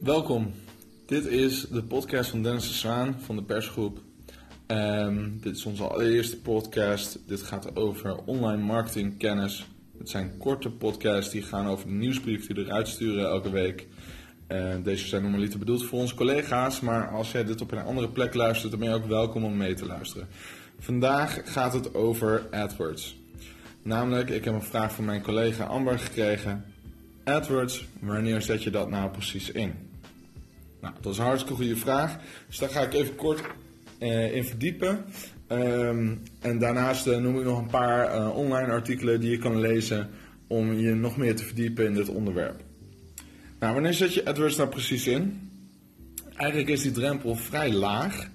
Welkom. Dit is de podcast van Dennis de Zwaan van de persgroep. Ehm, dit is onze allereerste podcast. Dit gaat over online marketing kennis. Het zijn korte podcasts die gaan over de nieuwsbrief die we eruit sturen elke week. Ehm, deze zijn normaliter bedoeld voor onze collega's, maar als jij dit op een andere plek luistert, dan ben je ook welkom om mee te luisteren. Vandaag gaat het over AdWords. Namelijk, ik heb een vraag van mijn collega Amber gekregen. AdWords, wanneer zet je dat nou precies in? Nou, dat is een hartstikke goede vraag. Dus daar ga ik even kort uh, in verdiepen. Um, en daarnaast uh, noem ik nog een paar uh, online artikelen die je kan lezen om je nog meer te verdiepen in dit onderwerp. Nou, wanneer zet je AdWords nou precies in? Eigenlijk is die drempel vrij laag.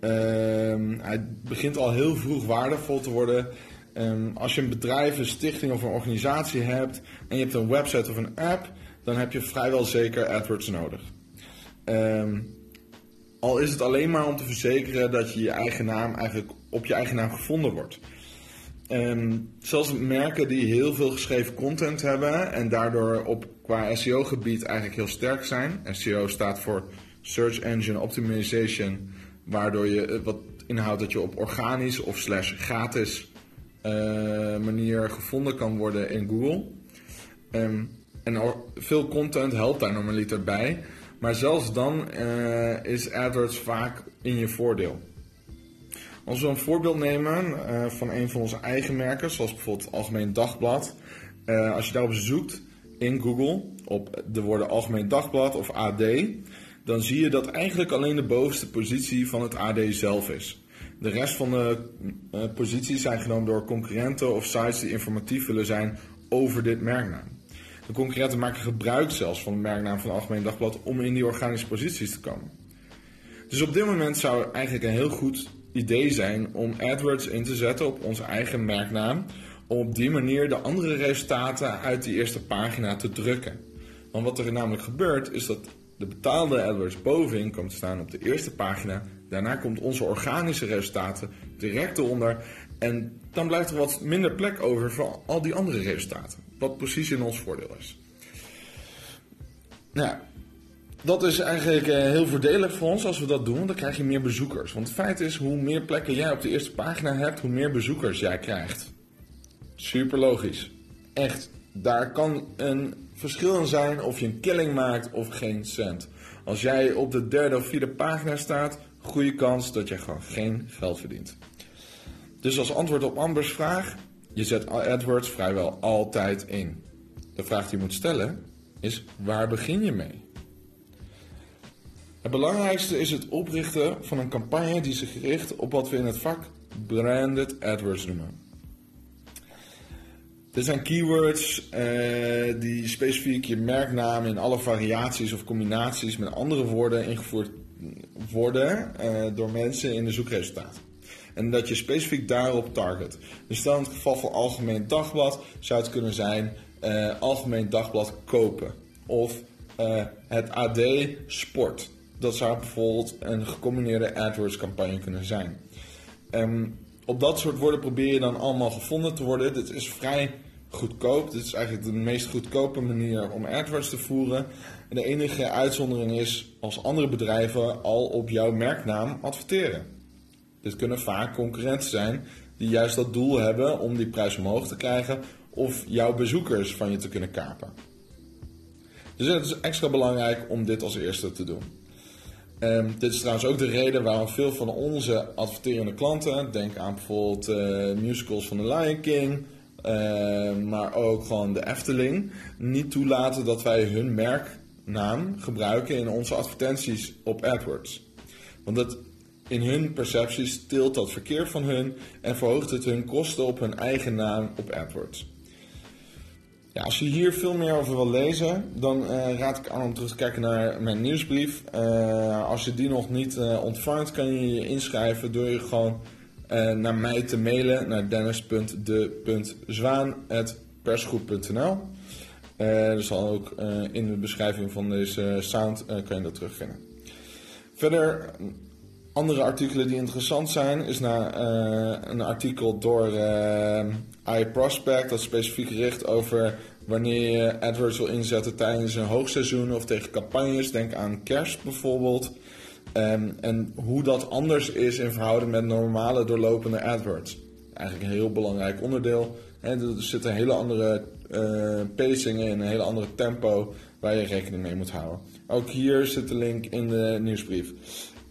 Ehm, hij begint al heel vroeg waardevol te worden. Um, als je een bedrijf, een stichting of een organisatie hebt en je hebt een website of een app, dan heb je vrijwel zeker AdWords nodig. Um, al is het alleen maar om te verzekeren dat je je eigen naam eigenlijk op je eigen naam gevonden wordt. Um, zelfs merken die heel veel geschreven content hebben en daardoor op qua SEO-gebied eigenlijk heel sterk zijn. SEO staat voor Search Engine Optimization, waardoor je eh, wat inhoudt dat je op organisch of slash gratis uh, manier gevonden kan worden in Google. Um, en veel content helpt daar normaliter bij. Maar zelfs dan uh, is AdWords vaak in je voordeel. Als we een voorbeeld nemen uh, van een van onze eigen merken, zoals bijvoorbeeld Algemeen Dagblad. Uh, als je daarop zoekt in Google op de woorden Algemeen Dagblad of AD, dan zie je dat eigenlijk alleen de bovenste positie van het AD zelf is. De rest van de posities zijn genomen door concurrenten of sites die informatief willen zijn over dit merknaam. De concurrenten maken gebruik zelfs van de merknaam van het Algemeen Dagblad om in die organische posities te komen. Dus op dit moment zou het eigenlijk een heel goed idee zijn om AdWords in te zetten op onze eigen merknaam. Om op die manier de andere resultaten uit die eerste pagina te drukken. Want wat er namelijk gebeurt is dat de betaalde AdWords bovenin komt staan op de eerste pagina. Daarna komt onze organische resultaten direct eronder. En dan blijft er wat minder plek over voor al die andere resultaten. Wat precies in ons voordeel is. Nou, dat is eigenlijk uh, heel voordelig voor ons als we dat doen, want dan krijg je meer bezoekers. Want het feit is, hoe meer plekken jij op de eerste pagina hebt, hoe meer bezoekers jij krijgt. Super logisch. Echt. Daar kan een verschil in zijn of je een killing maakt of geen cent. Als jij op de derde of vierde pagina staat, goede kans dat je gewoon geen geld verdient. Dus als antwoord op Ambers vraag, je zet AdWords vrijwel altijd in. De vraag die je moet stellen is: waar begin je mee? Het belangrijkste is het oprichten van een campagne die zich richt op wat we in het vak branded AdWords noemen. Dit zijn keywords uh, die specifiek je merknaam in alle variaties of combinaties met andere woorden ingevoerd worden uh, door mensen in de zoekresultaten. En dat je specifiek daarop target. Dus stel in het geval van Algemeen Dagblad zou het kunnen zijn uh, Algemeen Dagblad kopen. Of uh, het AD Sport. Dat zou bijvoorbeeld een gecombineerde AdWords campagne kunnen zijn. Um, op dat soort woorden probeer je dan allemaal gevonden te worden. Dit is vrij goedkoop. Dit is eigenlijk de meest goedkope manier om AdWords te voeren. En de enige uitzondering is als andere bedrijven al op jouw merknaam adverteren. Dit kunnen vaak concurrenten zijn die juist dat doel hebben om die prijs omhoog te krijgen of jouw bezoekers van je te kunnen kapen. Dus het is extra belangrijk om dit als eerste te doen. Um, dit is trouwens ook de reden waarom veel van onze adverterende klanten, denk aan bijvoorbeeld uh, musicals van The Lion King, uh, maar ook gewoon de Efteling, niet toelaten dat wij hun merknaam gebruiken in onze advertenties op AdWords. Want het in hun percepties tilt dat verkeer van hun en verhoogt het hun kosten op hun eigen naam op AdWords. Ja, als je hier veel meer over wil lezen, dan uh, raad ik aan om terug te kijken naar mijn nieuwsbrief. Uh, als je die nog niet uh, ontvangt, kan je je inschrijven door je gewoon naar mij te mailen naar dennis.de.zwaan.persgroep.nl. er zal ook in de beschrijving van deze sound kan je dat terugvinden. Verder andere artikelen die interessant zijn, is naar, uh, een artikel door uh, iProspect dat specifiek richt over wanneer je AdWords wil inzetten tijdens een hoogseizoen of tegen campagnes. Denk aan kerst bijvoorbeeld. Um, en hoe dat anders is in verhouding met normale doorlopende AdWords. Eigenlijk een heel belangrijk onderdeel. er zitten hele andere uh, pacingen in, een hele andere tempo waar je rekening mee moet houden. Ook hier zit de link in de nieuwsbrief.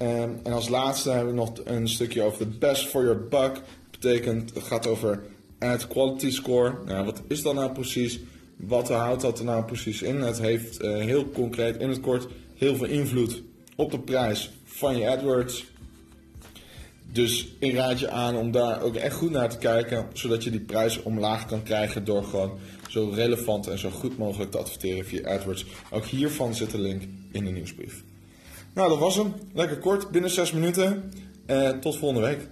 Um, en als laatste hebben we nog een stukje over de best for your buck. Dat betekent, het gaat over ad quality score. Nou, wat is dat nou precies? Wat houdt dat er nou precies in? Het heeft uh, heel concreet in het kort heel veel invloed op de prijs van je AdWords. Dus ik raad je aan om daar ook echt goed naar te kijken, zodat je die prijs omlaag kan krijgen door gewoon zo relevant en zo goed mogelijk te adverteren via AdWords. Ook hiervan zit de link in de nieuwsbrief. Nou, dat was hem. Lekker kort, binnen 6 minuten. Uh, tot volgende week.